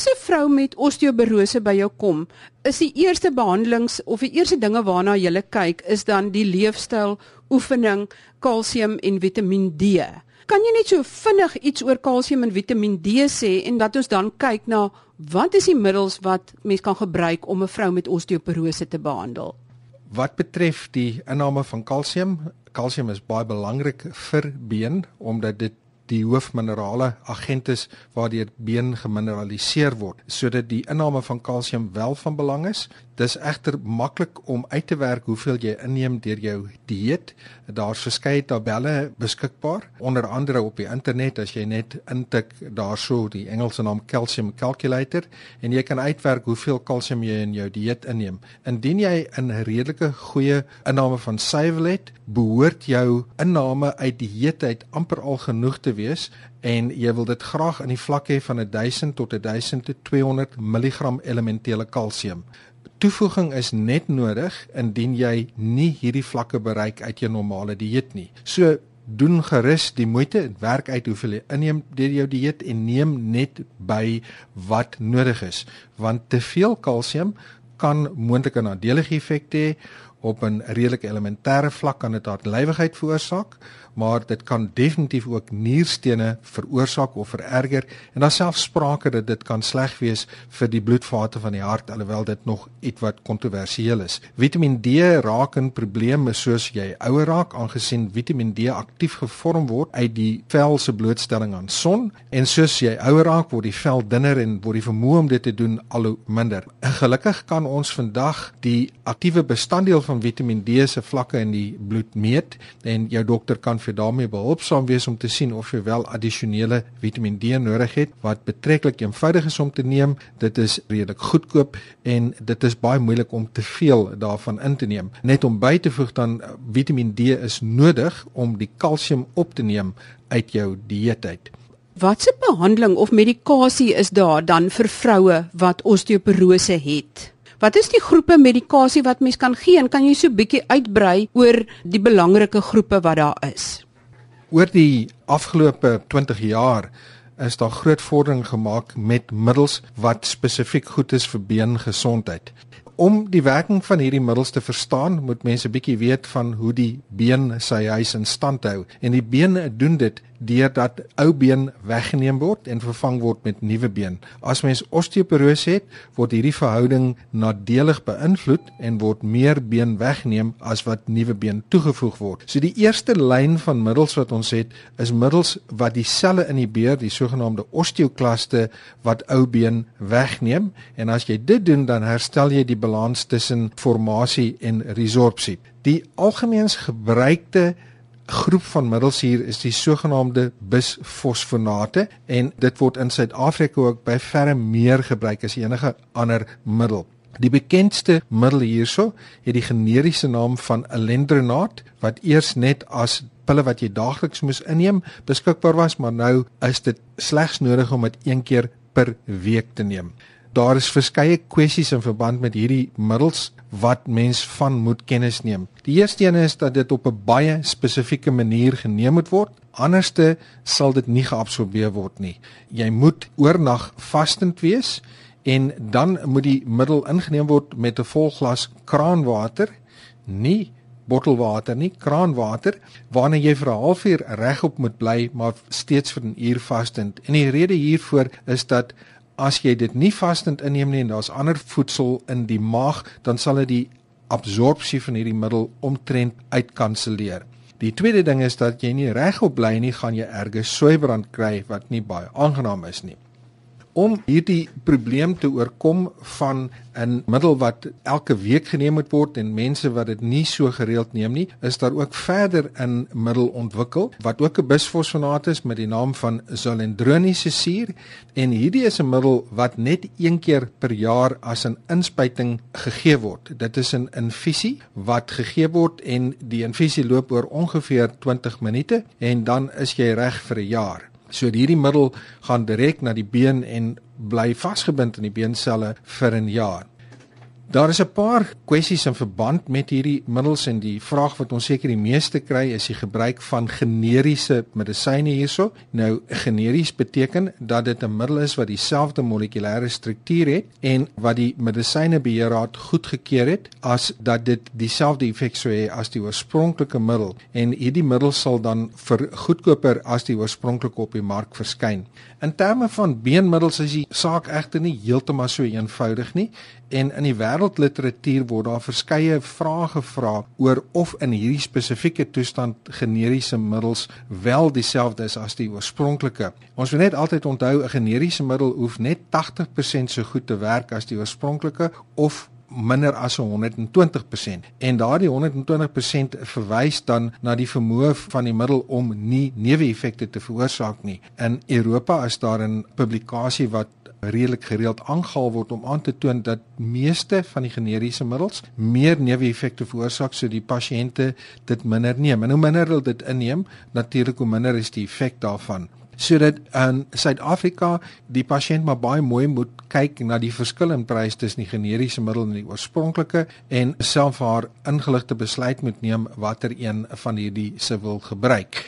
As 'n vrou met osteoporose by jou kom, is die eerste behandelings of die eerste dinge waarna jy kyk is dan die leefstyl, oefening, kalsium en Vitamiin D. Kan jy net so vinnig iets oor kalsium en Vitamiin D sê en dat ons dan kyk na wat is die middels wat mens kan gebruik om 'n vrou met osteoporose te behandel? Wat betref die inname van kalsium, kalsium is baie belangrik vir been omdat dit die hoofminerale agentes waardeur been gemineraliseer word sodat die inname van kalsium wel van belang is. Dis egter maklik om uit te werk hoeveel jy inneem deur jou dieet. Daar's verskeie tabelle beskikbaar, onder andere op die internet as jy net intik daarso die Engelse naam calcium calculator en jy kan uitwerk hoeveel kalsium jy in jou dieet inneem. Indien jy 'n redelike goeie inname van suiwel het, behoort jou inname uit dieet uit amper al genoeg te wees en jy wil dit graag in die vlak hê van 1000 tot 1200 mg elementêre kalsium toevoeging is net nodig indien jy nie hierdie vlakke bereik uit jou normale dieet nie. So doen gerus die moeite, werk uit hoeveel jy inneem deur jou dieet en neem net by wat nodig is, want te veel kalsium kan moontlike nadelige effekte hê. Op 'n redelike elementêre vlak kan dit hartlywigheid veroorsaak maar dit kan definitief ook nierstene veroorsaak of vererger en daar selfs sprake dat dit kan sleg wees vir die bloedvate van die hart alhoewel dit nog ietwat kontroversieel is. Vitamiin D raak 'n probleem soos jy ouer raak aangesien Vitamiin D aktief gevorm word uit die vel se blootstelling aan son en soos jy ouer raak word die vel dunner en word die vermoë om dit te doen al hoe minder. Gelukkig kan ons vandag die aktiewe bestanddeel van Vitamiin D se vlakke in die bloed meet en jou dokter kan vir daarmee behulpsaam wees om te sien of jy wel addisionele Vitamiin D nodig het wat betreklik eenvoudig is om te neem. Dit is redelik goedkoop en dit is baie moeilik om te veel daarvan in te neem. Net om by te voeg dan Vitamiin D is nodig om die kalsium op te neem uit jou dieet uit. Watse behandeling of medikasie is daar dan vir vroue wat osteoporose het? Wat is die groepe medikasie wat mens kan gee en kan jy so bietjie uitbrei oor die belangrike groepe wat daar is? Oor die afgelope 20 jaar is daar groot vordering gemaak met middels wat spesifiek goed is vir beengesondheid. Om die werking van hierdie middels te verstaan, moet mense 'n bietjie weet van hoe die been sy huis in stand hou. En die been doen dit deurdat ou been weggeneem word en vervang word met nuwe been. As mens osteoporose het, word hierdie verhouding nadelig beïnvloed en word meer been weggeneem as wat nuwe been toegevoeg word. So die eerste lyn van middels wat ons het, is middels wat die selle inhibeer, die sogenaamde osteoklaste wat ou been wegneem en as jy dit doen dan herstel jy die balans tussen formasie en resorpsie. Die algemeens gebruikte groep van middels hier is die sogenaamde bisfosfonate en dit word in Suid-Afrika ook by verre meer gebruik as enige ander middel. Die bekendste middel hierso het die generiese naam van alendronate wat eers net as pille wat jy daagliks moes inneem beskikbaar was, maar nou is dit slegs nodig om dit een keer per week te neem. Daar is verskeie kwessies in verband met hierdie middels wat mens van moet kennis neem. Die eerste een is dat dit op 'n baie spesifieke manier geneem moet word. Anderste sal dit nie geabsorbeer word nie. Jy moet oornag vastend wees en dan moet die middel ingeneem word met 'n vol glas kraanwater, nie bottelwater nie, kraanwater, waarna jy vir 'n halfuur regop moet bly, maar steeds vir 'n uur vastend. En die rede hiervoor is dat as jy dit nie vastend inneem nie en daar's ander voedsel in die maag, dan sal dit die absorpsie van hierdie middel omtrent uitkanselleer. Die tweede ding is dat jy nie regop bly nie, gaan jy erge swybrand kry wat nie baie aangenaam is nie om hierdie probleem te oorkom van 'n middel wat elke week geneem moet word en mense wat dit nie so gereeld neem nie, is daar ook verder 'n middel ontwikkel wat ook 'n bisfosfonaat is met die naam van zolendroniese suur en hierdie is 'n middel wat net een keer per jaar as 'n inspuiting gegee word. Dit is 'n infusie wat gegee word en die infusie loop oor ongeveer 20 minute en dan is jy reg vir 'n jaar. So hierdie middel gaan direk na die been en bly vasgebind in die beenselle vir 'n jaar. Daar is 'n paar kwessies in verband met hierdie middels en die vraag wat ons seker die meeste kry is die gebruik van generiese medisyne hierso. Nou generies beteken dat dit 'n middel is wat dieselfde molekulêre struktuur het en wat die medisynebeheerraad goedgekeur het as dat dit dieselfde effek sou hê as die oorspronklike middel en hierdie middel sal dan vir goedkoper as die oorspronklike op die mark verskyn. In terme van beenmiddels is die saak egter nie heeltemal so eenvoudig nie en in die wêreldliteratuur word daar verskeie vrae gevra oor of in hierdie spesifieke toestand generiese middels wel dieselfde is as die oorspronklike. Ons moet net altyd onthou 'n generiese middel hoef net 80% so goed te werk as die oorspronklike of minder as 120% en daardie 120% verwys dan na die vermoë van die middel om nie neeweffekte te veroorsaak nie. In Europa is daar 'n publikasie wat redelik gereeld aangehaal word om aan te toon dat meeste van die generiese middels meer neeweffekte veroorsaak so die pasiënte dit minder neem. En hoe minder hulle dit inneem, natuurlik hoe minder is die effek daarvan sodat in Suid-Afrika die pasiënt maar baie mooi moet kyk na die verskil in prys tussen die generiese middel en die oorspronklike en self haar ingeligte besluit moet neem watter een van hierdie se wil gebruik.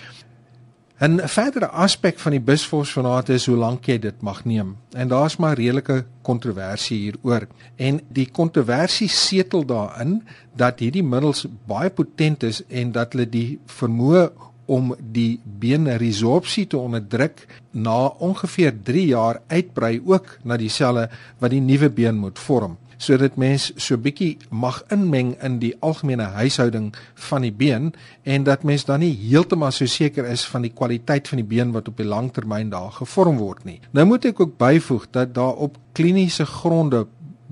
'n verdere aspek van die bisfosfonaat is hoe lank jy dit mag neem. En daar's maar redelike kontroversie hieroor. En die kontroversie setel daarin dat hierdie middels baie potent is en dat hulle die vermoë om die beenresorpsie te onderdruk na ongeveer 3 jaar uitbrei ook na die selle wat die nuwe been moet vorm sodat mens so bietjie mag inmeng in die algemene huishouding van die been en dat mens dan nie heeltemal so seker is van die kwaliteit van die been wat op die langtermyn daar gevorm word nie. Nou moet ek ook byvoeg dat daar op kliniese gronde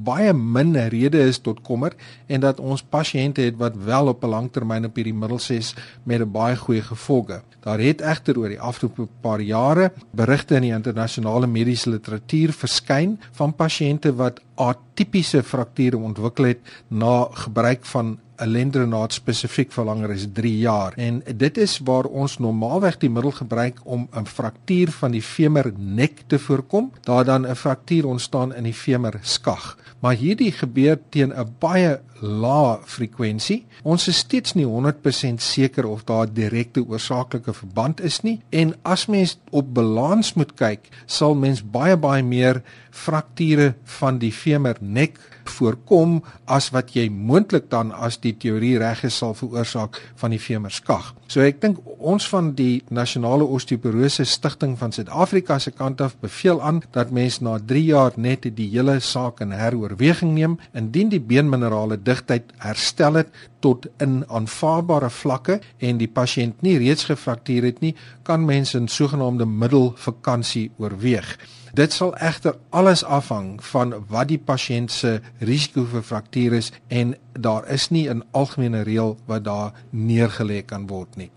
baie min rede is tot kommer en dat ons pasiënte het wat wel op 'n langtermyn op hierdie middels is met 'n baie goeie gevolge. Daar het egter oor die afgelope paar jare berigte in die internasionale mediese literatuur verskyn van pasiënte wat atipiese frakture ontwikkel het na gebruik van 'n lendrenaat spesifiek vir langer as 3 jaar. En dit is waar ons normaalweg die middel gebruik om 'n fraktuur van die femur nek te voorkom daar dan 'n fraktuur ontstaan in die femur skag. Maar hierdie gebeur teen 'n baie lae frekwensie. Ons is steeds nie 100% seker of daar 'n direkte oorsaaklike verband is nie. En as mens op balans moet kyk sal mens baie baie meer frakture van die femur nek voorkom as wat jy moontlik dan as die teorie reg is sal veroorsaak van die femurskag. So ek dink ons van die Nasionale Osteoporose Stichting van Suid-Afrika se kant af beveel aan dat mens na 3 jaar net die hele saak in heroorweging neem indien die beenminerale digtheid herstel het tot in aanvaarbare vlakke en die pasiënt nie reeds gefraktuur het nie, kan mens 'n sogenaamde middelvakansie oorweeg. Dit sal egter alles afhang van wat die pasiënt se risiko vir fraktuur is en daar is nie 'n algemene reël wat daar neergelê kan word nie.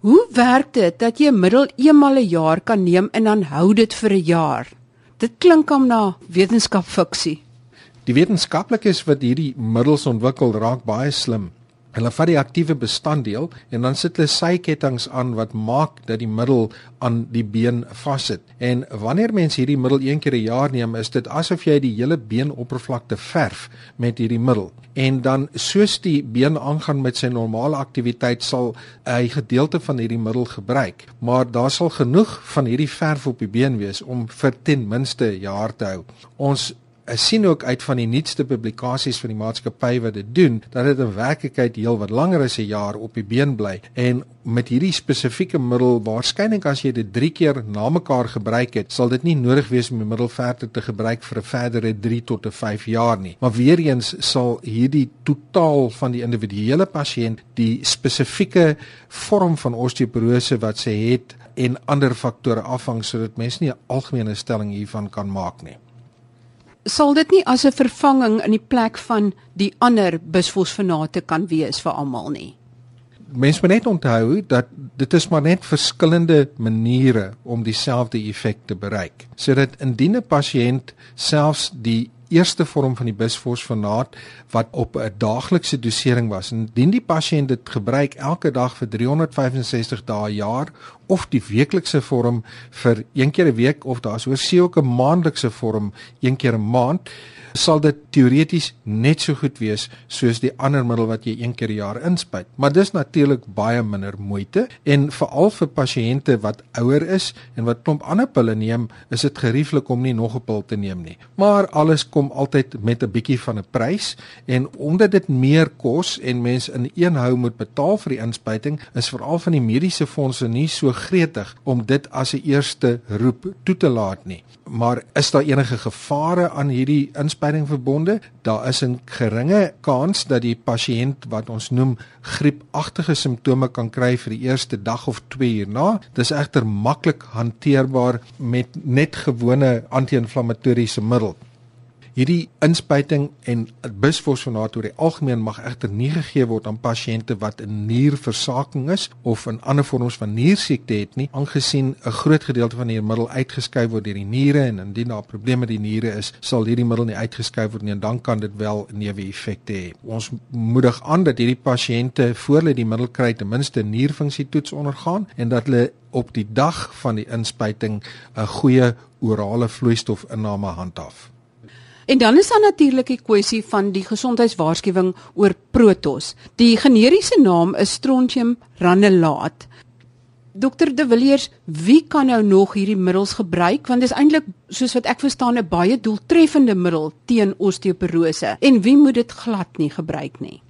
Hoe werk dit dat jy 'n middel eenmal 'n jaar kan neem en dan hou dit vir 'n jaar? Dit klink hom na wetenskapfiksie. Die wetenskaplikes wat hierdie middels ontwikkel, raak baie slim. Hulle vat die aktiewe bestanddeel en dan sit hulle syketTINGS aan wat maak dat die middel aan die been vassit. En wanneer mens hierdie middel een keer 'n jaar neem, is dit asof jy die hele beenoppervlakte verf met hierdie middel. En dan soos die been aangaan met sy normale aktiwiteit sal hy gedeelte van hierdie middel gebruik, maar daar sal genoeg van hierdie verf op die been wees om vir ten minste 'n jaar te hou. Ons sien ook uit van die nuutste publikasies van die maatskappy wat dit doen dat dit in werklikheid heel wat langer as 'n jaar op die been bly. En met hierdie spesifieke middel waarskynlik as jy dit 3 keer na mekaar gebruik het sal dit nie nodig wees om die middel verder te gebruik vir 'n verdere 3 tot 'n 5 jaar nie. Maar weer eens sal hierdie totaal van die individuele pasiënt die spesifieke vorm van osteoporose wat sy het en ander faktore afhang sodat mens nie 'n algemene stelling hiervan kan maak nie sal dit nie as 'n vervanging in die plek van die ander bisfosfonate kan wees vir almal nie. Mense moet net onthou dat dit is maar net verskillende maniere om dieselfde effek te bereik. Sodat indien 'n pasiënt selfs die eerste vorm van die bisfosfonaat wat op 'n daaglikse dosering was. Indien die pasiënt dit gebruik elke dag vir 365 dae 'n jaar of die weeklikse vorm vir een keer 'n week of oor see ook 'n maandelikse vorm een keer 'n maand sal dit teoreties net so goed wees soos die ander middel wat jy een keer per jaar inspuit. Maar dis natuurlik baie minder moeite en veral vir pasiënte wat ouer is en wat klomp ander pille neem, is dit gerieflik om nie nog 'n pil te neem nie. Maar alles kom altyd met 'n bietjie van 'n prys en omdat dit meer kos en mens in een hou moet betaal vir die inspuiting, is veral van die mediese fondse nie so gretig om dit as 'n eerste roep toe te laat nie. Maar is daar enige gevare aan hierdie inspuiting inspuiting verbonde. Daar is 'n geringe kans dat die pasiënt wat ons noem griepagtige simptome kan kry vir die eerste dag of 2 hierna. Dis egter maklik hanteerbaar met net gewone anti-inflammatoriese middels. Hierdie inspuiting en bisfosfonaat oor die algemeen mag egter nie gegee word aan pasiënte wat 'n nierversaking is of 'n ander vorms van niersiekte het nie, aangesien 'n groot gedeelte van hierdie middel uitgeskei word deur die niere en indien daar probleme met die niere is, sal hierdie middel nie uitgeskei word nie en dan kan dit wel neeweffekte hê. Ons moedig aan dat hierdie pasiënte voor hulle die middel kry ten minste 'n nierfunksietoets ondergaan en dat hulle op die dag van die inspuiting 'n goeie orale vloeistofinname handhaaf. En dan is daar natuurlik die kwessie van die gesondheidswaarskuwing oor Protos. Die generiese naam is Strontium ranelate. Dokter De Villiers, wie kan nou nog hierdie middels gebruik want dit is eintlik soos wat ek verstaan 'n baie doeltreffende middel teen osteoporose en wie moet dit glad nie gebruik nie?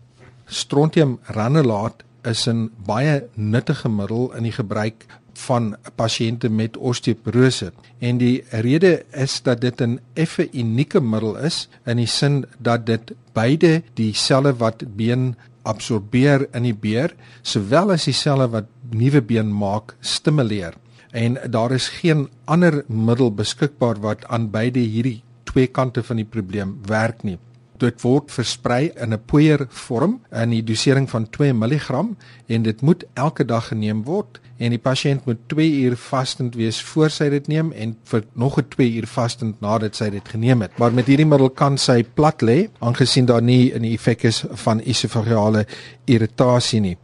Strontium ranelate is 'n baie nuttige middel in die gebruik van pasiënte met osteoporose. En die rede is dat dit 'n effe unieke middel is in die sin dat dit beide die selle wat been absorbeer in die beer sowel as die selle wat nuwe been maak stimuleer. En daar is geen ander middel beskikbaar wat aan beide hierdie twee kante van die probleem werk nie dit word versprei in 'n poeier vorm in die dosering van 2 mg en dit moet elke dag geneem word en die pasiënt moet 2 uur vastend wees voor sy dit neem en vir nog 'n 2 uur vastend nadat sy dit geneem het. Maar met hierdie middel kan sy plat lê aangesien daar nie 'n effek is van esofageale irritasie nie.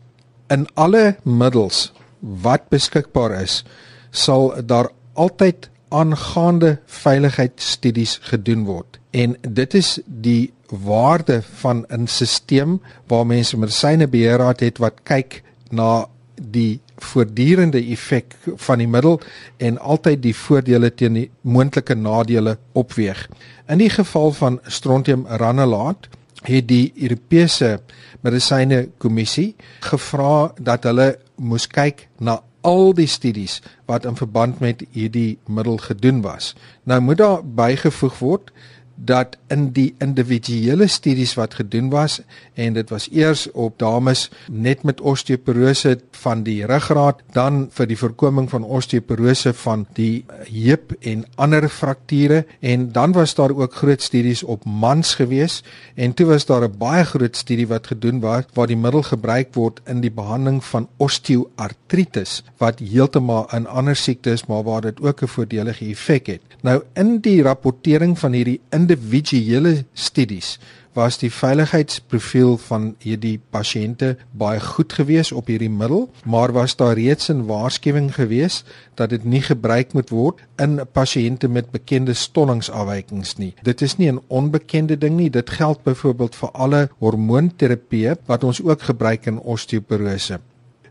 In alle middels wat beskikbaar is, sal daar altyd aangaande veiligheidsstudies gedoen word. En dit is die waarde van 'n stelsel waar mense medisyne beheerraad het wat kyk na die voortdurende effek van die middel en altyd die voordele teen die moontlike nadele opweeg. In die geval van strontium ranelate het die Europese medisyne kommissie gevra dat hulle moes kyk na al die studies wat in verband met hierdie middel gedoen was. Nou moet daar bygevoeg word dat in die individuele studies wat gedoen was en dit was eers op dames net met osteoporose van die ruggraat dan vir die voorkoming van osteoporose van die heup en ander frakture en dan was daar ook groot studies op mans gewees en toe was daar 'n baie groot studie wat gedoen was waar die middel gebruik word in die behandeling van osteoartritis wat heeltemal 'n ander siekte is maar waar dit ook 'n voordelige effek het. Nou in die rapportering van hierdie individuele studies was die veiligheidsprofiel van hierdie pasiënte baie goed gewees op hierdie middel, maar was daar reeds 'n waarskuwing gewees dat dit nie gebruik moet word in pasiënte met bekende stollingsafwykings nie. Dit is nie 'n onbekende ding nie. Dit geld byvoorbeeld vir alle hormoonterapie wat ons ook gebruik in osteoporose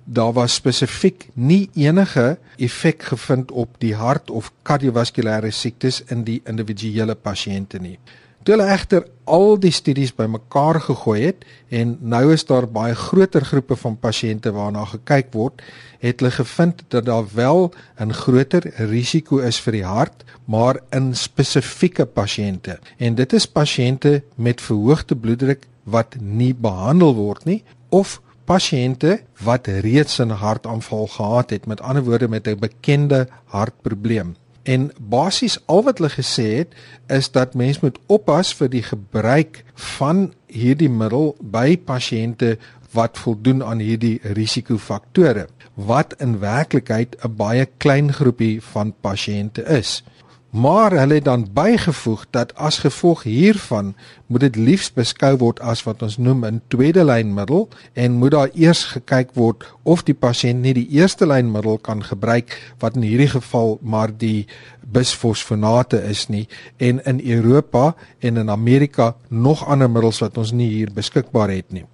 daar was spesifiek nie enige effek gevind op die hart of kardiovaskulêre siektes in die individuele pasiënte nie. Toe hulle egter al die studies bymekaar gegooi het en nou is daar baie groter groepe van pasiënte waarna gekyk word, het hulle gevind dat daar wel 'n groter risiko is vir die hart, maar in spesifieke pasiënte. En dit is pasiënte met verhoogde bloeddruk wat nie behandel word nie of pasiënte wat reeds 'n hartaanval gehad het, met ander woorde met 'n bekende hartprobleem. En basies al wat hulle gesê het is dat mens moet oppas vir die gebruik van hierdie middel by pasiënte wat voldoen aan hierdie risikofaktore wat in werklikheid 'n baie klein groepie van pasiënte is. Maar hulle het dan bygevoeg dat as gevolg hiervan moet dit liefs beskou word as wat ons noem 'n tweede lyn middel en moet daar eers gekyk word of die pasiënt nie die eerste lyn middel kan gebruik wat in hierdie geval maar die bisfosfonate is nie en in Europa en in Amerika nog ander middels wat ons nie hier beskikbaar het nie.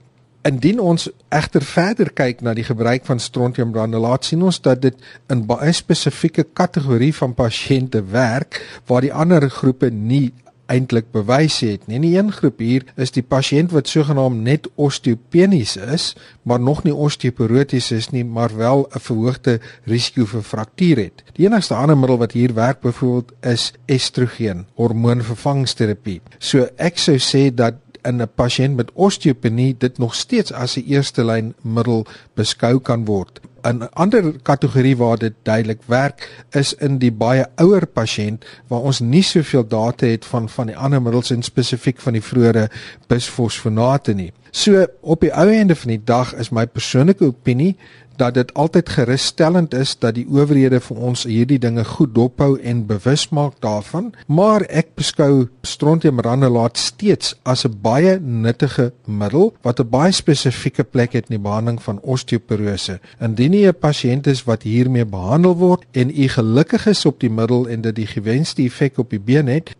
Indien ons egter verder kyk na die gebruik van strontiumgranulaat, sien ons dat dit in baie spesifieke kategorie van pasiënte werk waar die ander groepe nie eintlik bewys het nie. In die een groep hier is die pasiënt wat sogenaamd net osteopenies is, maar nog nie osteoporoties is nie, maar wel 'n verhoogde risiko vir fraktuur het. Die enigste ander middel wat hier werk byvoorbeeld is estrogen, hormoonvervangingsterapie. So ek sou sê dat in 'n pasiënt met osteopenie dit nog steeds as 'n eerste lyn middel beskou kan word. 'n Ander kategorie waar dit duidelik werk is in die baie ouer pasiënt waar ons nie soveel data het van van die ander middels en spesifiek van die vroeëre bisfosfonate nie. So op die ou einde van die dag is my persoonlike opinie dat dit altyd gerusstellend is dat die owerhede vir ons hierdie dinge goed dophou en bewus maak daarvan, maar ek beskou strontiumranulaat steeds as 'n baie nuttige middel wat 'n baie spesifieke plek het in die behandeling van osteoporose. Indien jy 'n pasiënt is wat hiermee behandel word en u gelukkig is op die middel en dit die gewenste effek op die been het,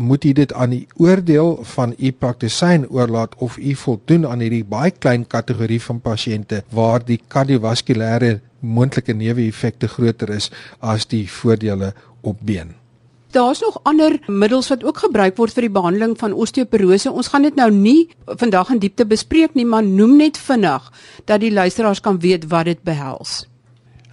moet u dit aan die oordeel van u praktisyn oorlaat of u voldoen aan hierdie baie klein kategorie van pasiënte waar die kardiovaskulêre moontlike neeweffekte groter is as die voordele op been. Daar's nog ander middels wat ook gebruik word vir die behandeling van osteoporose. Ons gaan dit nou nie vandag in diepte bespreek nie, maar noem net vinnig dat die luisteraars kan weet wat dit behels.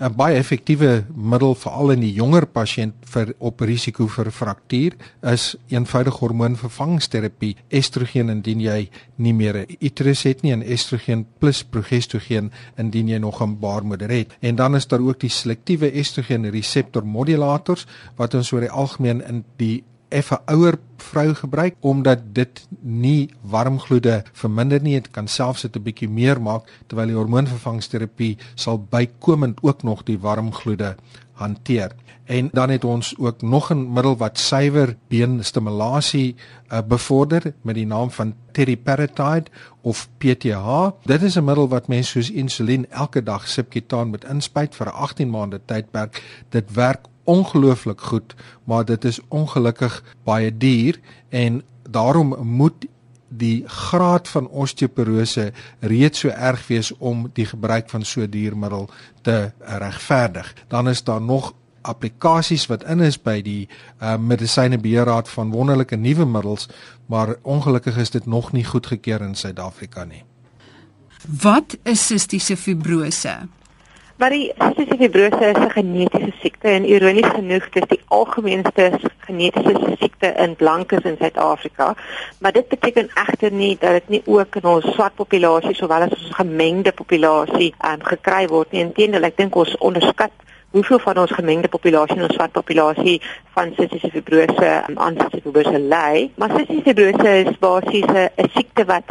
'n baie effektiewe middel veral in die jonger pasiënt vir op risiko vir fraktuur is eenvoudige hormoonvervangingsterapie. Estrogen indien jy nie meer 'n uterus het nie en estrogen plus progestogen indien jy nog 'n baarmoeder het. En dan is daar ook die selektiewe estrogen reseptor modulators wat ons oor die algemeen in die effe ouer vrou gebruik omdat dit nie warmgloede verminder nie, dit kan selfs dit 'n bietjie meer maak terwyl die hormoonvervangingsterapie sal bykomend ook nog die warmgloede hanteer. En dan het ons ook nog 'n middel wat suiwer beenstimulasie uh, bevorder met die naam van teriparatide of PTH. Dit is 'n middel wat mense soos insulien elke dag subkutaan moet inspuit vir 'n 18 maande tydperk. Dit werk ongelooflik goed, maar dit is ongelukkig baie duur en daarom moet die graad van osteoporose reeds so erg wees om die gebruik van so duur middel te regverdig. Dan is daar nog applikasies wat in is by die uh, medisynebeheerraad van wonderlike nuwe middels, maar ongelukkig is dit nog nie goedgekeur in Suid-Afrika nie. Wat is sistiese fibrose? Maar die sistiese fibrose is 'n genetiese siekte en ironies genoeg dis die algemeenste genetiese siekte in blankes in Suid-Afrika. Maar dit beteken egter nie dat dit nie ook in ons swart populasie sowel as ons gemengde populasie um, gekry word nie. Inteendeel, ek dink ons onderskat hoeveel van ons gemengde populasie en ons swart populasie van sistiese fibrose um, aan sistiese fibrose ly. Maar sistiese fibrose is basies 'n siekte wat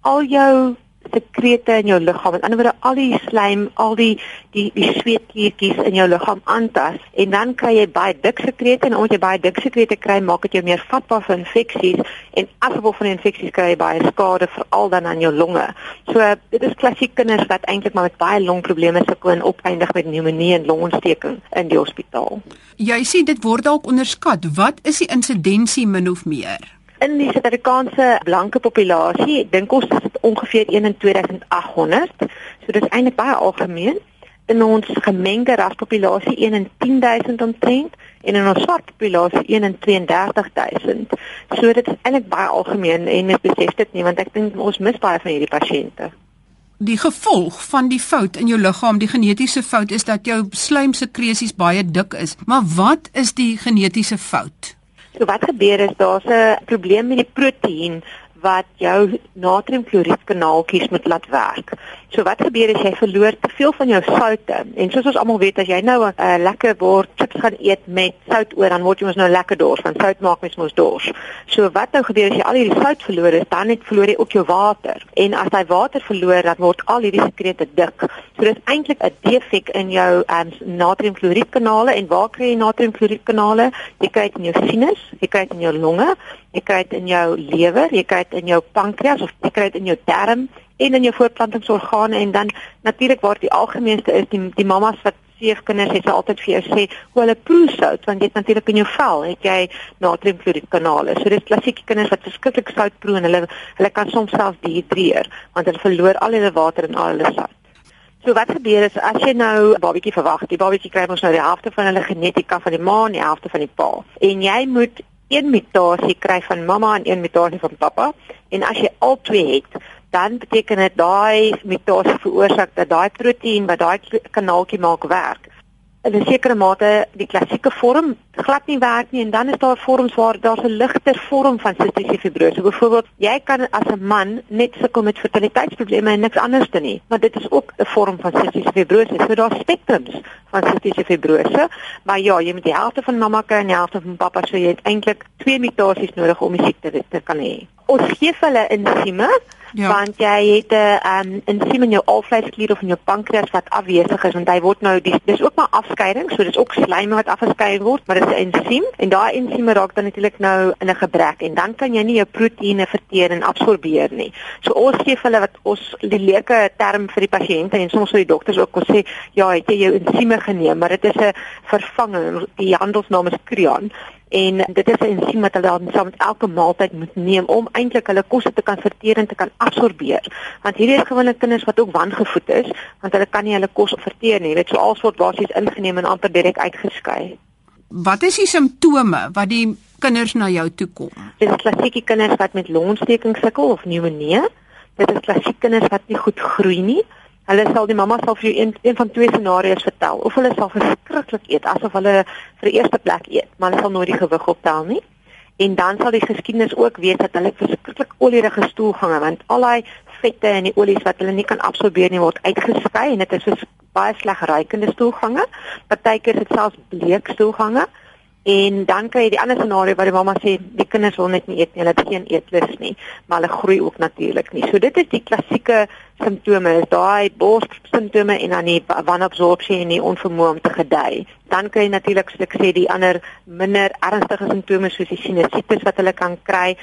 al jou sekrete in jou liggaam. Met ander woorde, al die slijm, al die die die sweetkliertjies in jou liggaam aantas en dan kry jy baie dik sekrete en omdat jy baie dik sekrete kry, maak dit jou meer vatbaar vir infeksies en as gevolg van die infeksies kry jy baie skade veral dan aan jou longe. So dit is klassiek kinders wat eintlik maar met baie longprobleme sukkel en opeindig met pneumonie en longontsteking in die hospitaal. Jy sê dit word dalk onderskat. Wat is die insidensie min of meer? In die Suid-Afrikaanse blanke populasie, dink ons dit ongeveer 1 in 2800. So dis eintlik baie algemeen. In ons gemengde raspopulasie 1 in 10000 omtrent en in ons swart populasie 1 in 33000. So dit is eintlik baie algemeen en ek besef dit nie want ek dink ons mis baie van hierdie pasiënte. Die gevolg van die fout in jou liggaam, die genetiese fout is dat jou slaimsekresies baie dik is. Maar wat is die genetiese fout? So wat gebeur is daar's 'n probleem met die proteïen wat jou natriumkloriedkanaaltjies moet laat werk. So wat gebeur as jy verloor te veel van jou soutte? En soos ons almal weet as jy nou 'n uh, lekker bord chips gaan eet met sout oor, dan word jy mos nou lekker dors, want sout maak mens mos dors. So wat nou gebeur as jy al hierdie sout verloor het, dan net verloor jy ook jou water. En as jy water verloor, dan word al hierdie sekrete dik. So dit is eintlik 'n defek in jou um, natriumkloriedkanale en waar kry jy natriumkloriedkanale? Jy kry dit in jou sinus, jy kry dit in jou longe, jy kry dit in jou lewer, jy kry dit in jou pankreas of dit in jou darm en in jou voortplantingsorgane en dan natuurlik waar die algemeenste is die die mamas wat seefkinders het altyd vir jou sê hoe hulle proe sout want jy het natuurlik in jou vel het jy natriumkloried kanale so dis klassieke kinders wat verskriklik sout proe en hulle hulle kan soms self dehydreer want hulle verloor al hulle water en al hulle sout So wat gebeur is as jy nou 'n babatjie verwag, die babatjie kry mos nou die helfte van hulle genetika van die ma en die helfte van die pa. En jy moet een mutasie kry van mamma en een mutasie van pappa. En as jy al twee het, dan beteken dit daai mutasie veroorsaak dat daai proteïen wat daai kanaaltjie maak werk in 'n sekere mate die klassieke vorm glad nie werk nie en dan is daar vorms waar daar 'n ligter vorm van sistiese fibrose. Byvoorbeeld, jy kan as 'n man net sukkel met fertiliteitsprobleme en niks anders dan nie, maar dit is ook 'n vorm van sistiese fibrose. So daar's spektrums van sistiese fibrose, maar ja, jy moet die helfte van mamma kry en die helfte van pappa, so jy het eintlik twee mutasies nodig om die siekte te kan hê. Ons gee hulle insieme Ja. want jy het 'n um, ensiem in jou alvleisklier of in jou pankreas wat afwesig is want hy word nou dis dis ook maar afskeiding so dis ook slijm wat afgeskei word maar dit is 'n ensiem en daai ensieme raak dan natuurlik nou in 'n gebrek en dan kan jy nie jou proteïene verteer en absorbeer nie so ons gee hulle wat ons die leuke term vir die pasiënte en soms vir die dokters ook kon sê ja het jy jou ensieme geneem maar dit is 'n vervanging die handelsnaam is Creon en dit is 'n ensiem wat hulle dan saam met elke maaltyd moet neem om eintlik hulle kos te kan verteer en te kan absorbeer. Want hierdie is gewone kinders wat ook wangevoed is, want hulle kan nie hulle kos verteer nie. Dit so alles word basies ingeneem en amper direk uitgeskei. Wat is die simptome wat die kinders na jou toe kom? Dit is klassieke kinders wat met longontsteking sukkel of pneumonie. Dit is klassieke kinders wat nie goed groei nie. Hulle sal die mamma sal vir jou een, een van twee scenario's vertel of hulle sal verskriklik eet asof hulle vir die eerste plek eet, maar hulle sal nooit die gewig optel nie. En dan sal die geskiedenis ook weet dat hulle verskriklik olierige stoelgange want al daai vette en die olies wat hulle nie kan absorbeer nie word uitgeskei en dit is so baie sleg ruikende stoelgange. Partykeer is dit selfs bleek stoelgange. En dan kry jy die ander scenario waar die mamma sê die kinders wil net nie eet nie, hulle het geen eetlus nie, maar hulle groei ook natuurlik nie. So dit is die klassieke simptome, is daai bors simptome en dan die wanabsorpsie en die onvermoë om te gedei. Dan kry jy natuurlik soos sê die ander minder ernstige simptome soos die sinusitis wat hulle kan kry.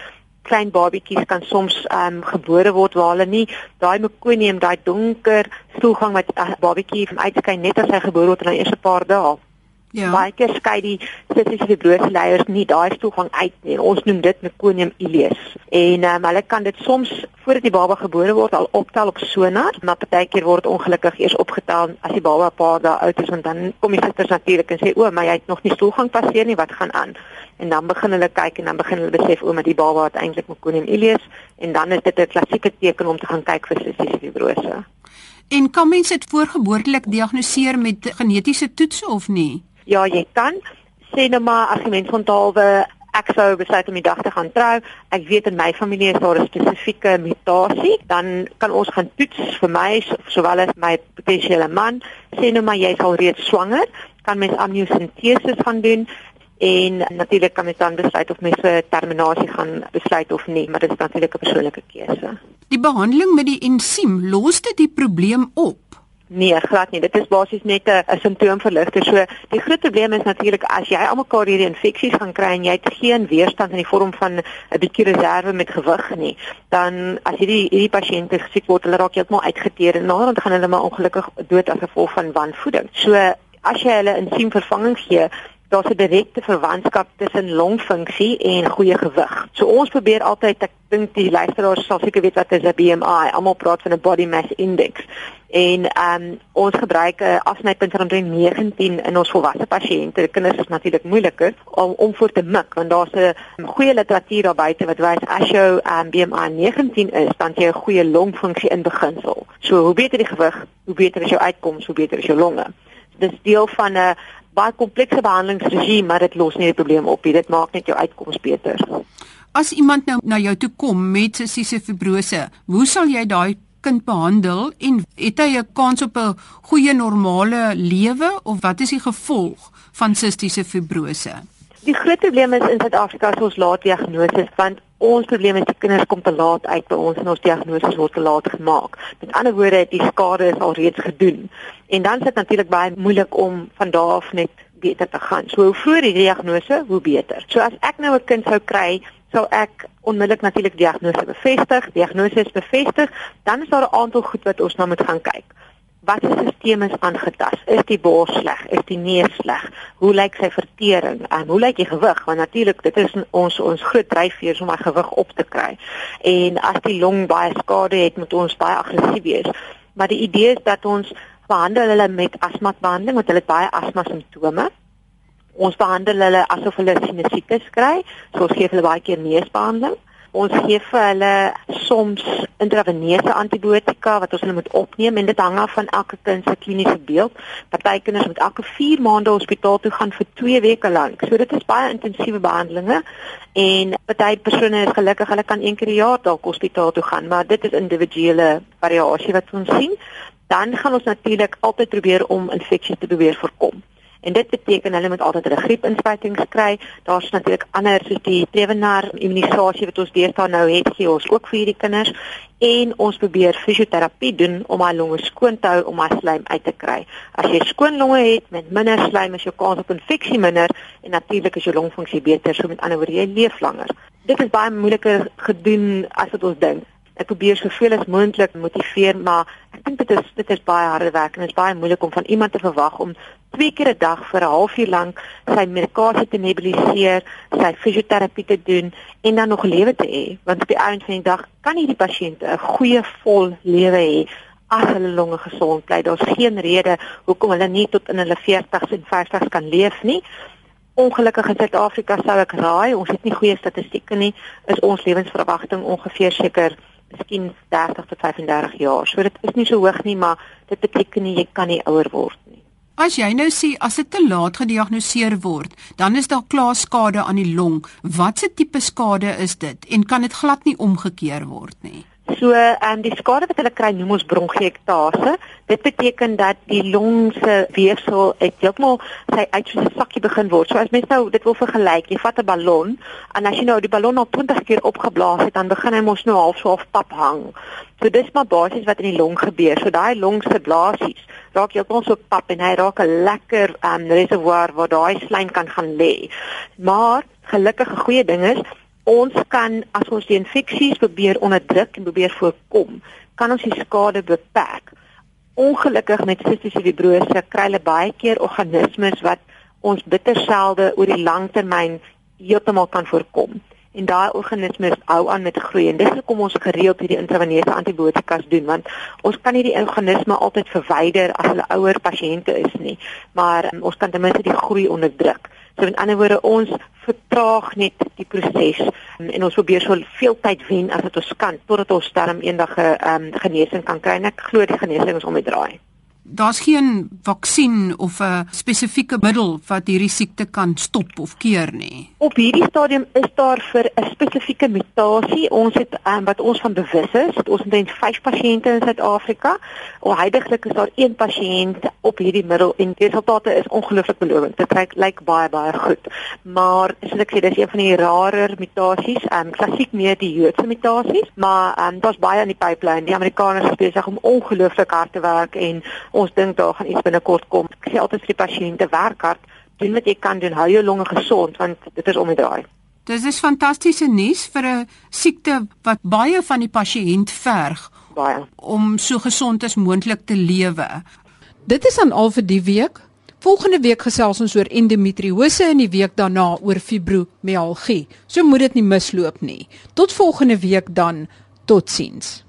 Klein babatjies kan soms ehm um, gebore word waar hulle nie daai mekonium, daai donker stoelgang wat 'n uh, babatjie uitskyn net as hy gebore word in die eerste paar dae Ja. Baie keer skei die sistiese fibrose leiers nie daai stoelgang uit nie. Ons noem dit meconium ileus. En um, hulle kan dit soms voordat die baba gebore word al optel op sonar, maar partykeer word ongelukkig eers opgetel as die baba 'n paar dae oud is want dan kom die susters natuurlik en sê o, maar jy het nog nie stoelgang passeer nie, wat gaan aan? En dan begin hulle kyk en dan begin hulle besef o, maar die baba het eintlik meconium ileus en dan is dit 'n klassieke teken om te gaan kyk vir sistiese fibrose. En kan mens dit voorgeboortelik diagnoseer met genetiese toets of nie? Ja, jy kan sê nou maar as jy mens onthaalwe ek sou besluit om die dag te gaan trou. Ek weet in my familie is daar 'n spesifieke mutasie, dan kan ons gaan toets vir my sowel as my potensiële man. Sê nou maar jy is al reeds swanger, kan mens amniosintese gaan doen en natuurlik kan mens dan besluit of mens 'n terminasie gaan besluit of nie, maar dit is natuurlik 'n persoonlike keuse. Die behandeling met die ensiem los dit die probleem op. Nee, glad nie. Dit is basies net 'n simptoomverligter. So die groot probleem is natuurlik as jy almekaar hierdie infeksies gaan kry en jy het geen weerstand in die vorm van 'n bietjie reserve met gewig nie, dan as hierdie hierdie pasiënte gesiek word, hulle raak heeltemal uitgeteer en naderhand gaan hulle maar ongelukkig dood as gevolg van wanvoeding. So as jy hulle insiemvervanging gee, daar's 'n direkte verwantskap tussen longfunksie en goeie gewig. So ons probeer altyd ek dink die luisteraars sal seker weet wat is 'n BMI. Almal praat van 'n body mass index. En ehm um, ons gebruik 'n afsnypunt van omtrent 19 in ons volwasse pasiënte. Kinders is natuurlik moeiliker om om voor te mik want daar's 'n goeie literatuur daar buite wat wys as jou um, BMI 19 is, dan jy 'n goeie longfunksie in beginsel. So hoe beter die gewig, hoe beter is jou uitkoms, hoe beter is jou longe. Dis deel van 'n baie komplekse behandelingsregime, maar dit los nie die probleem op nie. Dit maak net jou uitkoms beter. As iemand nou na jou toe kom met sistiese fibrose, hoe sal jy daai kind behandel en het hy 'n kans op 'n goeie normale lewe of wat is die gevolg van sistiese fibrose? Die groot probleem is in Suid-Afrika is ons laat diagnose want ons probleem is die kinders kom te laat uit by ons en ons diagnose word te laat gemaak. Met ander woorde, die skade is al reeds gedoen. En dan is dit natuurlik baie moeilik om van daar af net beter te gaan. So hoe vroeër die diagnose, hoe beter. So as ek nou 'n kind sou kry sou ek onmiddellik natuurlik diagnose bevestig, diagnose is bevestig, dan is daar 'n aantal goed wat ons nou moet gaan kyk. Wat se stelsel is aangetast? Is die bors sleg? Is die neus sleg? Hoe lyk sy vertering? En hoe lyk die gewig? Want natuurlik dit is ons ons groot dryfveer om my gewig op te kry. En as die long baie skade het, moet ons baie aggressief wees. Maar die idee is dat ons behandel hulle met asma behandeling want hulle het baie asma simptome Ons behandel hulle asof hulle sinusitis kry. So ons gee hulle baie keer neusbehandeling. Ons gee vir hulle soms intraveneuse antibiotika wat ons hulle moet opneem en dit hang af van elke kind se kliniese beeld. Party kinders moet elke 4 maande hospitaal toe gaan vir 2 weke lank. So dit is baie intensiewe behandelinge en party persone is gelukkig hulle kan een keer per jaar dalk hospitaal toe gaan, maar dit is individuele variasie wat ons sien. Dan gaan ons natuurlik altyd probeer om infeksies te probeer voorkom. En dit beteken hulle moet altyd 'n griepinspuiting kry. Daar's natuurlik ander soos die Prevenar immunisasie wat ons deesdae nou het, gee ons ook vir hierdie kinders en ons probeer fisioterapie doen om haar longe skoon te hou om haar slijm uit te kry. As jy skoon longe het met minder slijm, is jou kans op infeksie minder en natuurlik is jou longfunksie beter, so met ander woorde jy leef langer. Dit is baie moeiliker gedoen as wat ons dink ek probeer soveel as moontlik motiveer maar ek dink dit is dit is baie harde werk en dit is baie moeilik om van iemand te verwag om twee keer 'n dag vir 'n halfuur lank sy medikasie te nebuliseer, sy fisioterapie te doen en dan nog lewe te hê want op die einde van die dag kan hierdie pasiënte 'n goeie vol lewe hê as hulle longe gesond bly. Daar's geen rede hoekom hulle nie tot in hulle 40s en 50s kan leef nie. Ongelukkig in Suid-Afrika sou ek raai, ons het nie goeie statistieke nie, is ons lewensverwagting ongeveer seker miskien 30 tot 35 jaar. So dit is nie so hoog nie, maar dit beteken nie jy kan nie ouer word nie. As jy nou sê as dit te laat gediagnoseer word, dan is daar klaar skade aan die long. Watse tipe skade is dit en kan dit glad nie omgekeer word nie? So, ehm um, die skade wat hulle kry noem ons bronchiektase. Dit beteken dat die long se weefsel heeltemal sy uit soos 'n sakkie begin word. So as mens nou dit wil vergelyk, jy vat 'n ballon en as jy nou die ballon al 20 keer opgeblaas het, dan begin hy mos nou half so half pap hang. So dis maar basies wat in die long gebeur. So daai long se blaasies raak heeltemal so pap en hy raak 'n lekker ehm um, reservoir waar daai slijm kan gaan lê. Maar gelukkige goeie ding is ons kan as ons die infeksies probeer onderdruk en probeer voorkom, kan ons die skade beperk. Ongelukkig met sistiese fibrose kry hulle baie keer organismes wat ons bitter selde oor die lang termyn heeltemal kan voorkom. En daai organismes hou aan met groei en dis hoekom ons gereeld hierdie intraveneuse antibiotikas doen want ons kan nie die organisme altyd verwyder as hulle ouer pasiënte is nie, maar um, ons kan ten minste die groei onderdruk. So in ander woorde ons vertraag net die proses. En ons probeer so veel tyd wen as wat ons kan totdat ons darm eendag 'n um, genesing kan kry. En ek glo die genesing is om die draai daar's geen vaksin of 'n spesifieke middel wat hierdie siekte kan stop of keer nie. Op hierdie stadium is daar vir 'n spesifieke mutasie. Ons het um, wat ons van bewus is, het ons omtrent 5 pasiënte in Suid-Afrika. Alhuidiglik is daar een pasiënt op hierdie middel en die resultate is ongelooflik belovend. Dit lyk lyk baie baie goed. Maar soos ek sê, dis een van die rarer mutasies. Um, klassiek meer die Joodse mutasies, maar um, daar's baie in die pipeline. Die Amerikaners is besig om ongelooflik hard te werk en ons dink daar gaan iets binnekort kom. Ek sê altyd vir die pasiënte werk hard, doen wat jy kan doen, hou jou longe gesond want dit is om die draai. Dis is fantastiese nuus vir 'n siekte wat baie van die pasiënt verg baie om so gesond as moontlik te lewe. Dit is dan al vir die week. Volgende week gesels ons oor endometriose en die week daarna oor fibromialgie. So moet dit nie misloop nie. Tot volgende week dan. Totsiens.